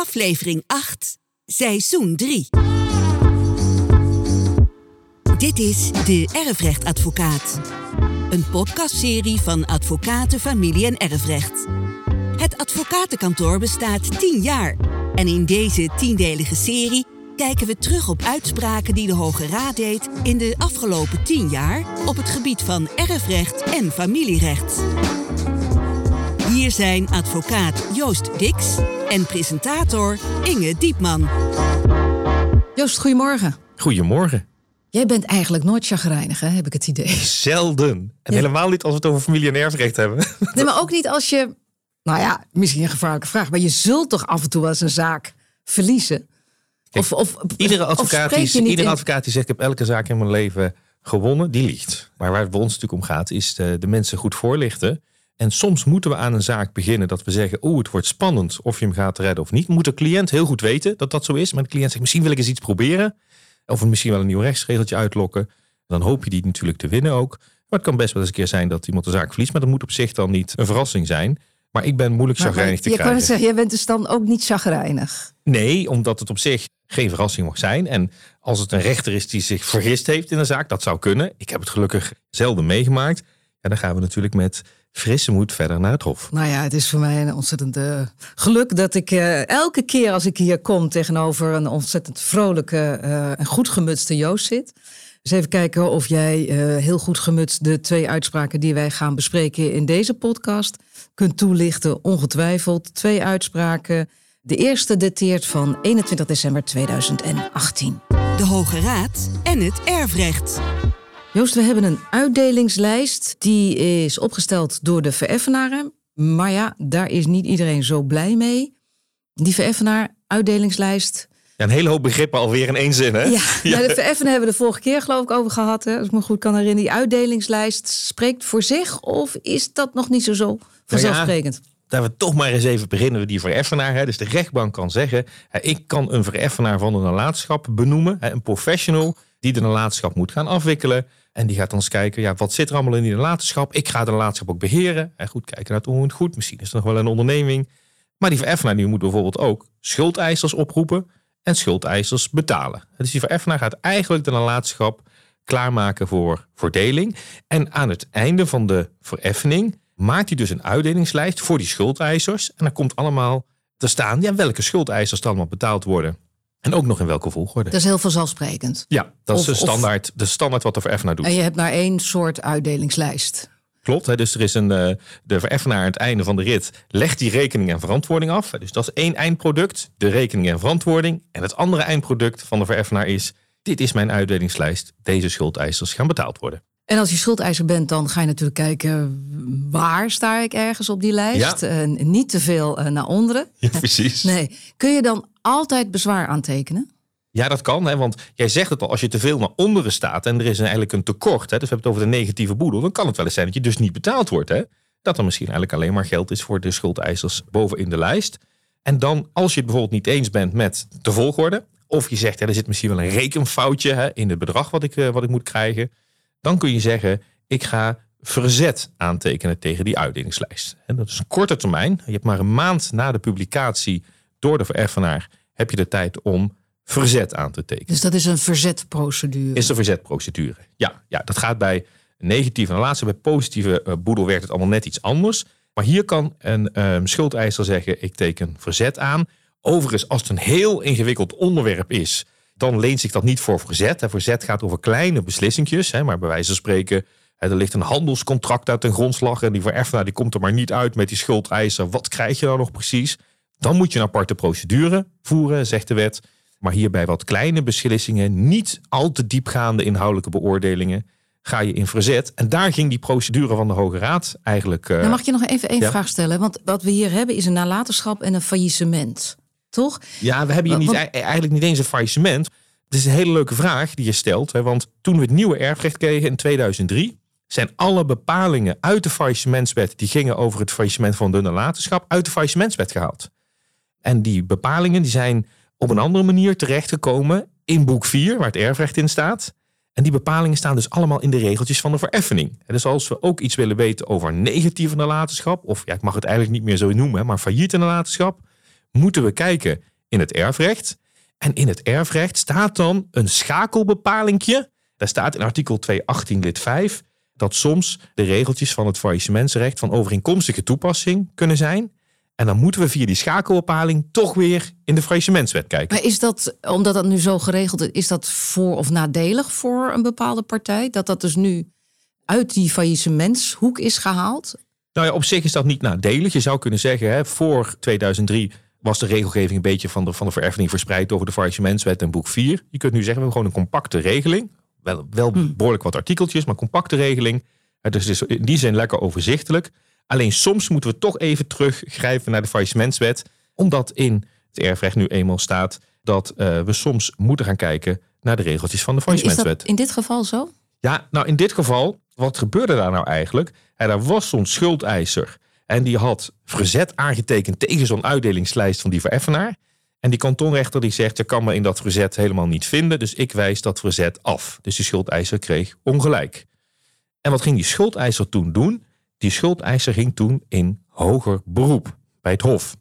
aflevering 8, seizoen 3. Dit is De Erfrechtadvocaat. Een podcastserie van Advocaten, Familie en Erfrecht. Het advocatenkantoor bestaat 10 jaar. En in deze tiendelige serie kijken we terug op uitspraken die de Hoge Raad deed in de afgelopen 10 jaar op het gebied van erfrecht en familierecht. Hier zijn advocaat Joost Dix en presentator Inge Diepman. Joost, goedemorgen. Goedemorgen. Jij bent eigenlijk nooit chagrijnig, hè? heb ik het idee. Zelden. En Ja. helemaal niet als we het over familie en erfrecht hebben. Nee, maar ook niet als je... Nou ja, misschien een gevaarlijke vraag, maar je zult toch af en toe wel eens een zaak verliezen? Of, of, Iedere advocaat, die, je niet iedere in- advocaat die zegt ik heb elke zaak in mijn leven gewonnen, die liegt. Maar waar het bij ons natuurlijk om gaat, is de, de mensen goed voorlichten. En soms moeten we aan een zaak beginnen dat we zeggen, oeh, het wordt spannend of je hem gaat redden of niet. Moet de cliënt heel goed weten dat dat zo is. Maar de cliënt zegt, misschien wil ik eens iets proberen. Of misschien wel een nieuw rechtsregeltje uitlokken. Dan hoop je die natuurlijk te winnen ook. Maar het kan best wel eens een keer zijn dat iemand de zaak verliest. Maar dat moet op zich dan niet een verrassing zijn. Maar ik ben moeilijk chagrijnig te je kan krijgen. het zeggen, jij bent dus dan ook niet chagrijnig. Nee, omdat het op zich geen verrassing mag zijn. En als het een rechter is die zich vergist heeft in een zaak, dat zou kunnen. Ik heb het gelukkig zelden meegemaakt. Ja, dan gaan we natuurlijk met frisse moed verder naar het hof. Nou ja, het is voor mij een ontzettend eh, geluk dat ik eh, elke keer als ik hier kom tegenover een ontzettend vrolijke eh, en goed gemutste Joost zit. Dus even kijken of jij eh, heel goed gemutst de twee uitspraken die wij gaan bespreken in deze podcast kunt toelichten. Ongetwijfeld twee uitspraken. De eerste dateert van 21 december 2018. De Hoge Raad en het erfrecht. Joost, we hebben een uitdelingslijst. Die is opgesteld door de vereffenaren. Maar ja, daar is niet iedereen zo blij mee. Die vereffenaar, uitdelingslijst. Ja, een hele hoop begrippen alweer in één zin, hè? Ja, nou, de vereffenaar hebben we de vorige keer geloof ik over gehad. Hè, als ik me goed kan herinneren. Die uitdelingslijst spreekt voor zich. Of is dat nog niet zo, zo vanzelfsprekend? Daar we toch maar eens even beginnen, die vereffenaar. Hè. Dus de rechtbank kan zeggen, ik kan een vereffenaar van een nalatenschap benoemen. Hè, een professional die de nalatenschap moet gaan afwikkelen. En die gaat dan kijken, ja, wat zit er allemaal in die nalatenschap? Ik ga de nalatenschap ook beheren. En goed kijken naar het goed. Misschien is het nog wel een onderneming. Maar die vereffenaar die moet bijvoorbeeld ook schuldeisers oproepen en schuldeisers betalen. Dus die vereffenaar gaat eigenlijk de nalatenschap klaarmaken voor verdeling. En aan het einde van de vereffening maakt hij dus een uitdelingslijst voor die schuldeisers. En dan komt allemaal te staan ja, welke schuldeisers er allemaal betaald worden. En ook nog in welke volgorde. Dat is heel vanzelfsprekend. Ja, dat is de of- standaard, de standaard wat de vereffenaar doet. En je hebt maar één soort uitdelingslijst. Klopt, hè? dus er is een, eh, de vereffenaar aan het einde van de rit legt die rekening en verantwoording af. Dus dat is één eindproduct, de rekening en verantwoording. En het andere eindproduct van de vereffenaar is, dit is mijn uitdelingslijst, deze schuldeisers gaan betaald worden. En als je schuldeiser bent, dan ga je natuurlijk kijken waar sta ik ergens op die lijst. Ja. En niet te veel eh, naar onderen. Ja, precies. Nee. Kun je dan altijd bezwaar aantekenen? Ja, dat kan, hè? want jij zegt het al, als je te veel naar onderen staat en er is eigenlijk een tekort, hè? dus we hebben het over de negatieve boedel, dan kan het wel eens zijn dat je dus niet betaald wordt. Hè? Dat er misschien eigenlijk alleen maar geld is voor de schuldeisers bovenin de lijst. En dan, als je het bijvoorbeeld niet eens bent met de volgorde, of je zegt, ja, er zit misschien wel een rekenfoutje hè, in het bedrag wat ik, eh, wat ik moet krijgen, dan kun je zeggen, ik ga verzet aantekenen tegen die uitdelingslijst. En dat is een korte termijn. Je hebt maar een maand na de publicatie door de vereffenaar heb je de tijd om verzet aan te tekenen. Dus dat is een verzetprocedure. Is de verzetprocedure. Ja, ja, dat gaat bij negatieve en laatste. Bij positieve eh, boedel werkt het allemaal net iets anders. Maar hier kan een ehm, schuldeiser zeggen, ik teken verzet aan. Overigens, als het een heel ingewikkeld onderwerp is, dan leent zich dat niet voor verzet. Hè. Verzet gaat over kleine beslissingjes. Hè, maar bij wijze van spreken, er ligt een handelscontract uit een grondslag. En die vereffenaar die komt er maar niet uit met die schuldeiser. Wat krijg je dan nog precies? Dan moet je een aparte procedure voeren, zegt de wet. Maar hier bij wat kleine beslissingen, niet al te diepgaande inhoudelijke beoordelingen, ga je in verzet. En daar ging die procedure van de Hoge Raad eigenlijk. eh, Dan mag ik je nog even één Ja. vraag stellen. Want wat we hier hebben is een nalatenschap en een faillissement. Toch? Ja, we hebben hier niet, Want- ei- eigenlijk niet eens een faillissement. Het is een hele leuke vraag die je stelt. Hè, want toen we het nieuwe erfrecht kregen in 2003, zijn alle bepalingen uit de faillissementswet die gingen over het faillissement van de nalatenschap uit de faillissementswet gehaald. En die bepalingen die zijn op een andere manier terechtgekomen in boek 4, waar het erfrecht in staat. En die bepalingen staan dus allemaal in de regeltjes van de vereffening. En dus als we ook iets willen weten over negatieve nalatenschap, of ja, ik mag het eigenlijk niet meer zo noemen, maar failliete nalatenschap, moeten we kijken in het erfrecht. En in het erfrecht staat dan een schakelbepalingje. Daar staat in artikel 218 lid 5 dat soms de regeltjes van het faillissementsrecht van overeenkomstige toepassing kunnen zijn. En dan moeten we via die schakelbepaling toch weer in de faillissementswet kijken. Maar is dat, omdat dat nu zo geregeld is, is dat voor of nadelig voor een bepaalde partij? Dat dat dus nu uit die faillissementshoek is gehaald? Nou ja, op zich is dat niet nadelig. Je zou kunnen zeggen, hè, voor 2003 was de regelgeving een beetje van de, van de vererfening verspreid over de faillissementswet en boek 4. Je kunt nu zeggen, we hebben gewoon een compacte regeling. Wel, wel hm. behoorlijk wat artikeltjes, maar compacte regeling. Dus het is in die zin lekker overzichtelijk. Alleen soms moeten we toch even teruggrijpen naar de faillissementswet. Omdat in het erfrecht nu eenmaal staat dat uh, we soms moeten gaan kijken naar de regeltjes van de faillissementswet. Is dat in dit geval zo? Ja, nou in dit geval, wat gebeurde daar nou eigenlijk? En er was zo'n schuldeiser en die had verzet aangetekend tegen zo'n uitdelingslijst van die vereffenaar. En die kantonrechter die zegt, je kan me in dat verzet helemaal niet vinden, dus ik wijs dat verzet af. Dus die schuldeiser kreeg ongelijk. En wat ging die schuldeiser toen doen? Die schuldeiser ging toen in hoger beroep bij het Hof.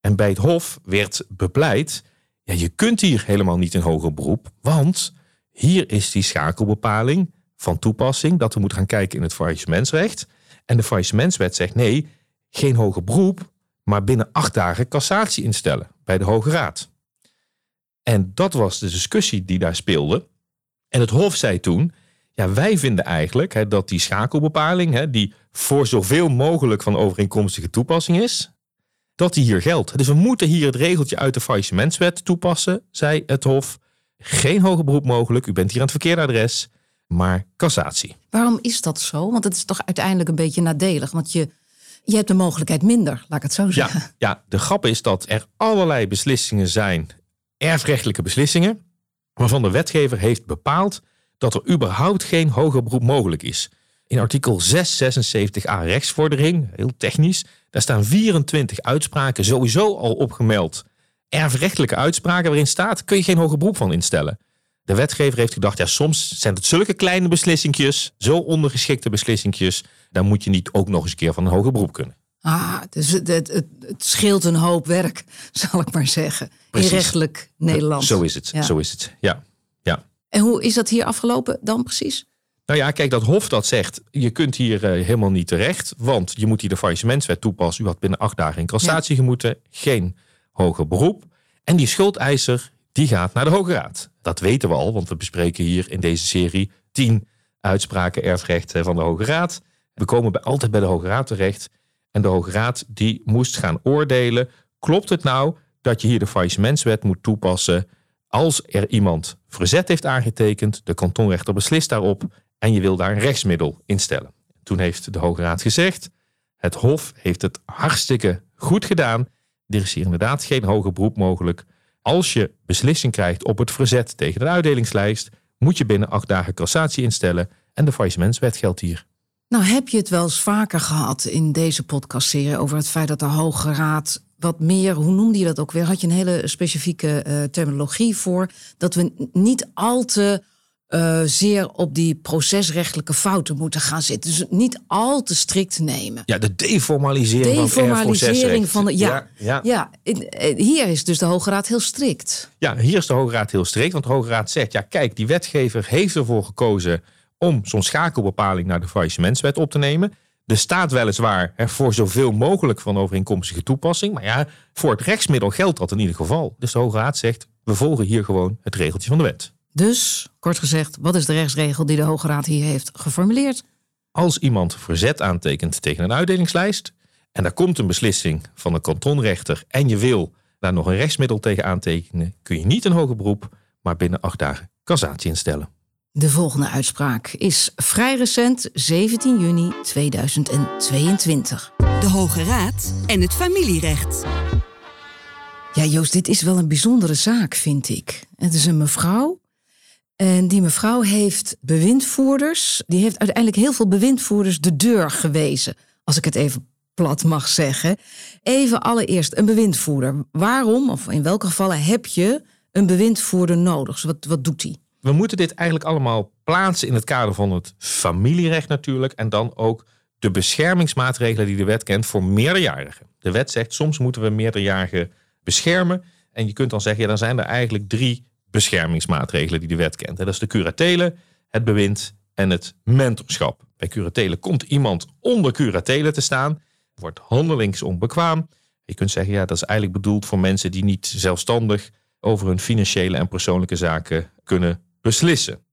En bij het Hof werd bepleit, ja, je kunt hier helemaal niet in hoger beroep, want hier is die schakelbepaling van toepassing dat we moeten gaan kijken in het faillissementsrecht. En de faillissementswet zegt nee, geen hoger beroep, maar binnen acht dagen cassatie instellen bij de Hoge Raad. En dat was de discussie die daar speelde. En het Hof zei toen, ja, wij vinden eigenlijk hè, dat die schakelbepaling, hè, die voor zoveel mogelijk van overeenkomstige toepassing is, dat die hier geldt. Dus we moeten hier het regeltje uit de faillissementswet toepassen, zei het Hof. Geen hoger beroep mogelijk, u bent hier aan het verkeerde adres, maar cassatie. Waarom is dat zo? Want het is toch uiteindelijk een beetje nadelig, want je, je hebt de mogelijkheid minder, laat ik het zo zeggen. Ja, ja, de grap is dat er allerlei beslissingen zijn, erfrechtelijke beslissingen, waarvan de wetgever heeft bepaald dat er überhaupt geen hoger beroep mogelijk is. In artikel 676a rechtsvordering, heel technisch, daar staan 24 uitspraken sowieso al opgemeld. Erfrechtelijke uitspraken waarin staat, kun je geen hoger beroep van instellen. De wetgever heeft gedacht, ja, soms zijn het zulke kleine beslissingjes, zo ondergeschikte beslissingjes, dan moet je niet ook nog eens een keer van een hoger beroep kunnen. Ah, dus het, het, het, scheelt een hoop werk, zal ik maar zeggen. In rechtelijk Nederland. Zo is het, zo is het, ja. En hoe is dat hier afgelopen dan precies? Nou ja, kijk, dat Hof dat zegt, je kunt hier uh, helemaal niet terecht, want je moet hier de faillissementswet toepassen. U had binnen acht dagen in cassatie ja. gemoeten, geen hoger beroep. En die schuldeiser, die gaat naar de Hoge Raad. Dat weten we al, want we bespreken hier in deze serie tien uitspraken erfrecht van de Hoge Raad. We komen bij, altijd bij de Hoge Raad terecht. En de Hoge Raad die moest gaan oordelen, klopt het nou dat je hier de faillissementswet moet toepassen als er iemand verzet heeft aangetekend, de kantonrechter beslist daarop en je wil daar een rechtsmiddel instellen. Toen heeft de Hoge Raad gezegd, het Hof heeft het hartstikke goed gedaan. Er is hier inderdaad geen hoger beroep mogelijk. Als je beslissing krijgt op het verzet tegen de uitdelingslijst, moet je binnen acht dagen cassatie instellen en de faillissementswet geldt hier. Nou heb je het wel eens vaker gehad in deze podcastserie over het feit dat de Hoge Raad wat meer, hoe noemde je dat ook weer? Had je een hele specifieke uh, terminologie voor? Dat we niet al te uh, zeer op die procesrechtelijke fouten moeten gaan zitten. Dus niet al te strikt nemen. Ja, de deformalisering, deformalisering van, de, ja, ja, ja. Eh, hier is dus de Hoge Raad heel strikt. Ja, hier is de Hoge Raad heel strikt. Want de Hoge Raad zegt, ja kijk, die wetgever heeft ervoor gekozen om zo'n schakelbepaling naar de faillissementswet op te nemen. Er staat weliswaar er voor zoveel mogelijk van overeenkomstige toepassing. Maar ja, voor het rechtsmiddel geldt dat in ieder geval. Dus de Hoge Raad zegt, we volgen hier gewoon het regeltje van de wet. Dus, kort gezegd, wat is de rechtsregel die de Hoge Raad hier heeft geformuleerd? Als iemand verzet aantekent tegen een uitdelingslijst... en daar komt een beslissing van de kantonrechter... en je wil daar nog een rechtsmiddel tegen aantekenen... kun je niet een hoger beroep, maar binnen acht dagen cassatie instellen. De volgende uitspraak is vrij recent, 17 juni 2022. De Hoge Raad en het familierecht. Ja, Joost, dit is wel een bijzondere zaak, vind ik. Het is een mevrouw. En die mevrouw heeft bewindvoerders. Die heeft uiteindelijk heel veel bewindvoerders de deur gewezen. Als ik het even plat mag zeggen. Even allereerst een bewindvoerder. Waarom, of in welke gevallen heb je een bewindvoerder nodig? Dus wat, wat doet hij? we moeten dit eigenlijk allemaal plaatsen in het kader van het familierecht natuurlijk. En dan ook de beschermingsmaatregelen die de wet kent voor meerderjarigen. De wet zegt soms moeten we meerderjarigen beschermen. En je kunt dan zeggen, ja, dan zijn er eigenlijk drie beschermingsmaatregelen die de wet kent. Dat is de curatele, het bewind en het mentorschap. Bij curatele komt iemand onder curatele te staan, wordt handelingsonbekwaam. Je kunt zeggen, ja, dat is eigenlijk bedoeld voor mensen die niet zelfstandig over hun financiële en persoonlijke zaken kunnen beslissen.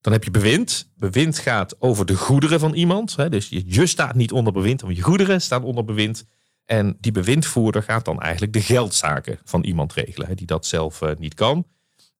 Dan heb je bewind. Bewind gaat over de goederen van iemand. Dus je staat niet onder bewind, maar je goederen staan onder bewind. En die bewindvoerder gaat dan eigenlijk de geldzaken van iemand regelen, die dat zelf eh, niet kan.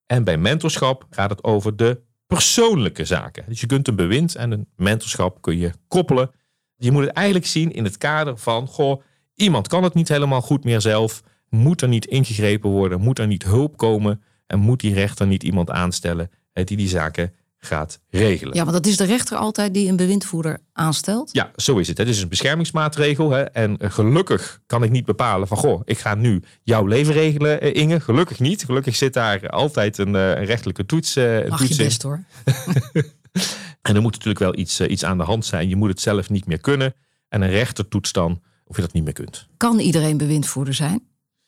En bij mentorschap gaat het over de persoonlijke zaken. Dus je kunt een bewind en een mentorschap kun je koppelen. Je moet het eigenlijk zien in het kader van, goh, iemand kan het niet helemaal goed meer zelf. Moet er niet ingegrepen worden? Moet er niet hulp komen? En moet die rechter niet iemand aanstellen die die zaken gaat regelen. Ja, want dat is de rechter altijd die een bewindvoerder aanstelt? Ja, zo is het. Het is een beschermingsmaatregel. Hè. En eh, gelukkig kan ik niet bepalen van... goh, ik ga nu jouw leven regelen, eh, Inge. Gelukkig niet. Gelukkig zit daar altijd een, eh, een rechtelijke toets, uh, Mag je best hoor. en er moet natuurlijk wel iets, iets aan de hand zijn. Je moet het zelf niet meer kunnen. En een rechter toetst dan of je dat niet meer kunt. Kan iedereen bewindvoerder zijn?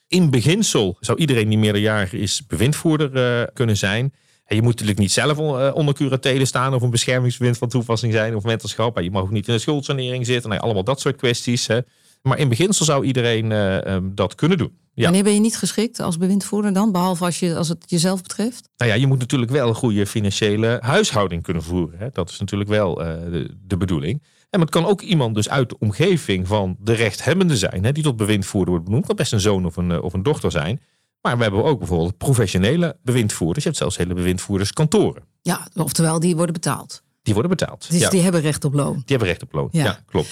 In beginsel zou iedereen die meerderjarig is bewindvoerder kunnen zijn... En je moet natuurlijk niet zelf eh, onder curatele staan of een beschermingsbewind van toepassing zijn of mentorschap. Je mag ook niet in een schuldsanering zitten. Nee, allemaal dat soort kwesties. Hè. Maar in beginsel zou iedereen uh, um, dat kunnen doen. Ja. Wanneer ben je niet geschikt als bewindvoerder dan? Behalve als, je, als het jezelf betreft? Nou ja, je moet natuurlijk wel een goede financiële huishouding kunnen voeren. Hè. Dat is natuurlijk wel uh, de, de, bedoeling. En het kan ook iemand dus uit de omgeving van de rechthebbende zijn. Hè, die tot bewindvoerder wordt benoemd. kan best een zoon of een, of een dochter zijn. Maar we hebben ook bijvoorbeeld professionele bewindvoerders. Je hebt zelfs hele bewindvoerderskantoren. Ja, oftewel die worden betaald. Die worden betaald. Dus die hebben recht op loon. Die hebben recht op loon, ja, klopt.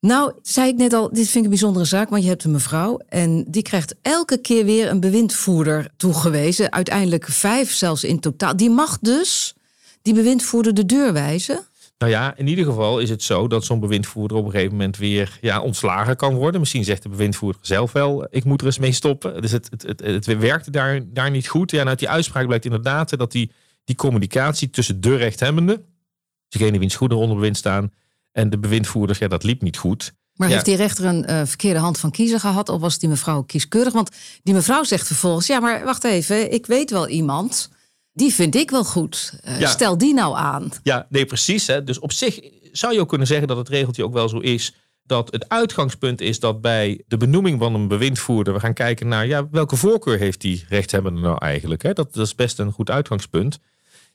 Nou, zei ik net al, dit vind ik een bijzondere zaak, want je hebt een mevrouw en die krijgt elke keer weer een bewindvoerder toegewezen. Uiteindelijk vijf zelfs in totaal. Die mag dus die bewindvoerder de deur wijzen. Nou ja, in ieder geval is het zo dat zo'n bewindvoerder op een gegeven moment weer ja, ontslagen kan worden. Misschien zegt de bewindvoerder zelf wel, ik moet er eens mee stoppen. Dus het, het, het, het werkte daar, daar niet goed. Ja, uit die uitspraak blijkt inderdaad dat die, die communicatie tussen de rechthebbende, degene wiens goederen onder bewind staan, en de bewindvoerders, ja, dat liep niet goed. Maar heeft die rechter een uh, verkeerde hand van kiezen gehad? Of was die mevrouw kieskeurig? Want die mevrouw zegt vervolgens: Ja, maar wacht even, ik weet wel iemand die vind ik wel goed. Uh, Stel die nou aan. Ja, nee, precies. Hè. Dus op zich zou je ook kunnen zeggen dat het regeltje ook wel zo is. Dat het uitgangspunt is dat bij de benoeming van een bewindvoerder we gaan kijken naar ja, welke voorkeur heeft die rechthebbende nou eigenlijk. Hè? Dat, dat is best een goed uitgangspunt.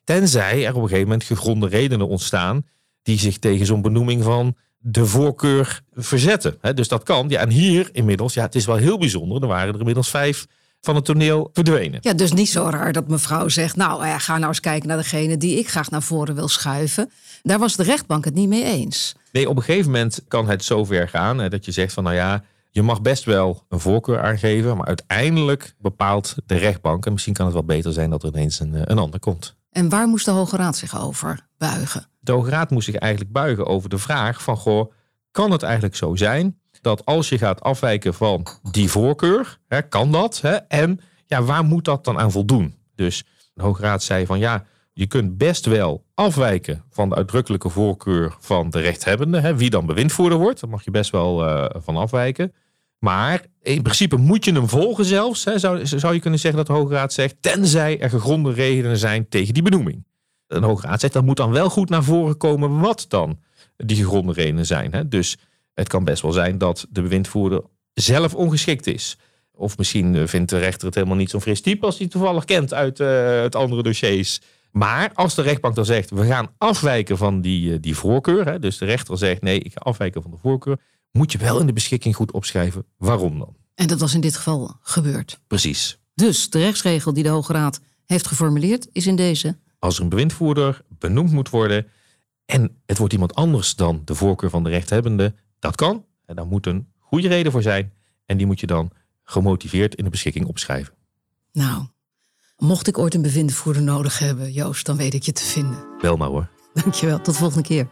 Tenzij er op een gegeven moment gegronde redenen ontstaan die zich tegen zo'n benoeming van de voorkeur verzetten. Dus dat kan. Ja, en hier inmiddels, ja, het is wel heel bijzonder. Er waren er inmiddels vijf van het toneel verdwenen. Ja, dus niet zo raar dat mevrouw zegt... nou, ja, ga nou eens kijken naar degene die ik graag naar voren wil schuiven. Daar was de rechtbank het niet mee eens. Nee, op een gegeven moment kan het zover gaan... dat je zegt van, nou ja, je mag best wel een voorkeur aangeven... maar uiteindelijk bepaalt de rechtbank... en misschien kan het wel beter zijn dat er ineens een, een ander komt. En waar moest de Hoge Raad zich over buigen? De Hoge Raad moest zich eigenlijk buigen over de vraag van... goh, kan het eigenlijk zo zijn dat als je gaat afwijken van die voorkeur, hè, kan dat. Hè, en ja, waar moet dat dan aan voldoen? Dus de Hoge Raad zei van ja, je kunt best wel afwijken van de uitdrukkelijke voorkeur van de rechthebbende. Hè, wie dan bewindvoerder wordt, daar mag je best wel uh, van afwijken. Maar in principe moet je hem volgen zelfs. Hè, zou, zou je kunnen zeggen dat de Hoge Raad zegt, tenzij er gegronde redenen zijn tegen die benoeming. De Hoge Raad zegt dat moet dan wel goed naar voren komen wat dan die gegronde redenen zijn. Hè. Dus het kan best wel zijn dat de bewindvoerder zelf ongeschikt is. Of misschien eh, vindt de rechter het helemaal niet zo'n fris type als hij toevallig kent uit uh, het andere dossiers. Maar als de rechtbank dan zegt, we gaan afwijken van die, uh, die voorkeur. Hè, dus de rechter zegt, nee, ik ga afwijken van de voorkeur. Moet je wel in de beschikking goed opschrijven waarom dan. En dat was in dit geval gebeurd. Precies. Dus de rechtsregel die de Hoge Raad heeft geformuleerd is in deze. Als er een bewindvoerder benoemd moet worden en het wordt iemand anders dan de voorkeur van de rechthebbende, dat kan. En daar moet een goede reden voor zijn. En die moet je dan gemotiveerd in de beschikking opschrijven. Nou, mocht ik ooit een bewindvoerder nodig hebben, Joost, dan weet ik je te vinden. Wel maar hoor. Dankjewel, tot de volgende keer.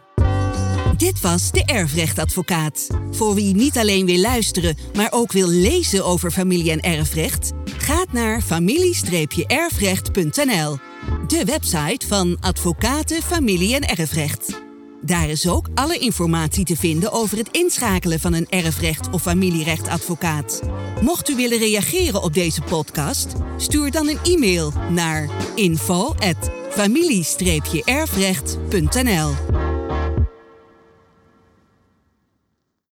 Dit was de Erfrechtadvocaat. Voor wie niet alleen wil luisteren, maar ook wil lezen over familie- en erfrecht, gaat naar familie-erfrecht.nl, de website van Advocaten Familie- en Erfrecht. Daar is ook alle informatie te vinden over het inschakelen van een erfrecht of familierechtadvocaat. Mocht u willen reageren op deze podcast, stuur dan een e-mail naar info@familie-erfrecht.nl.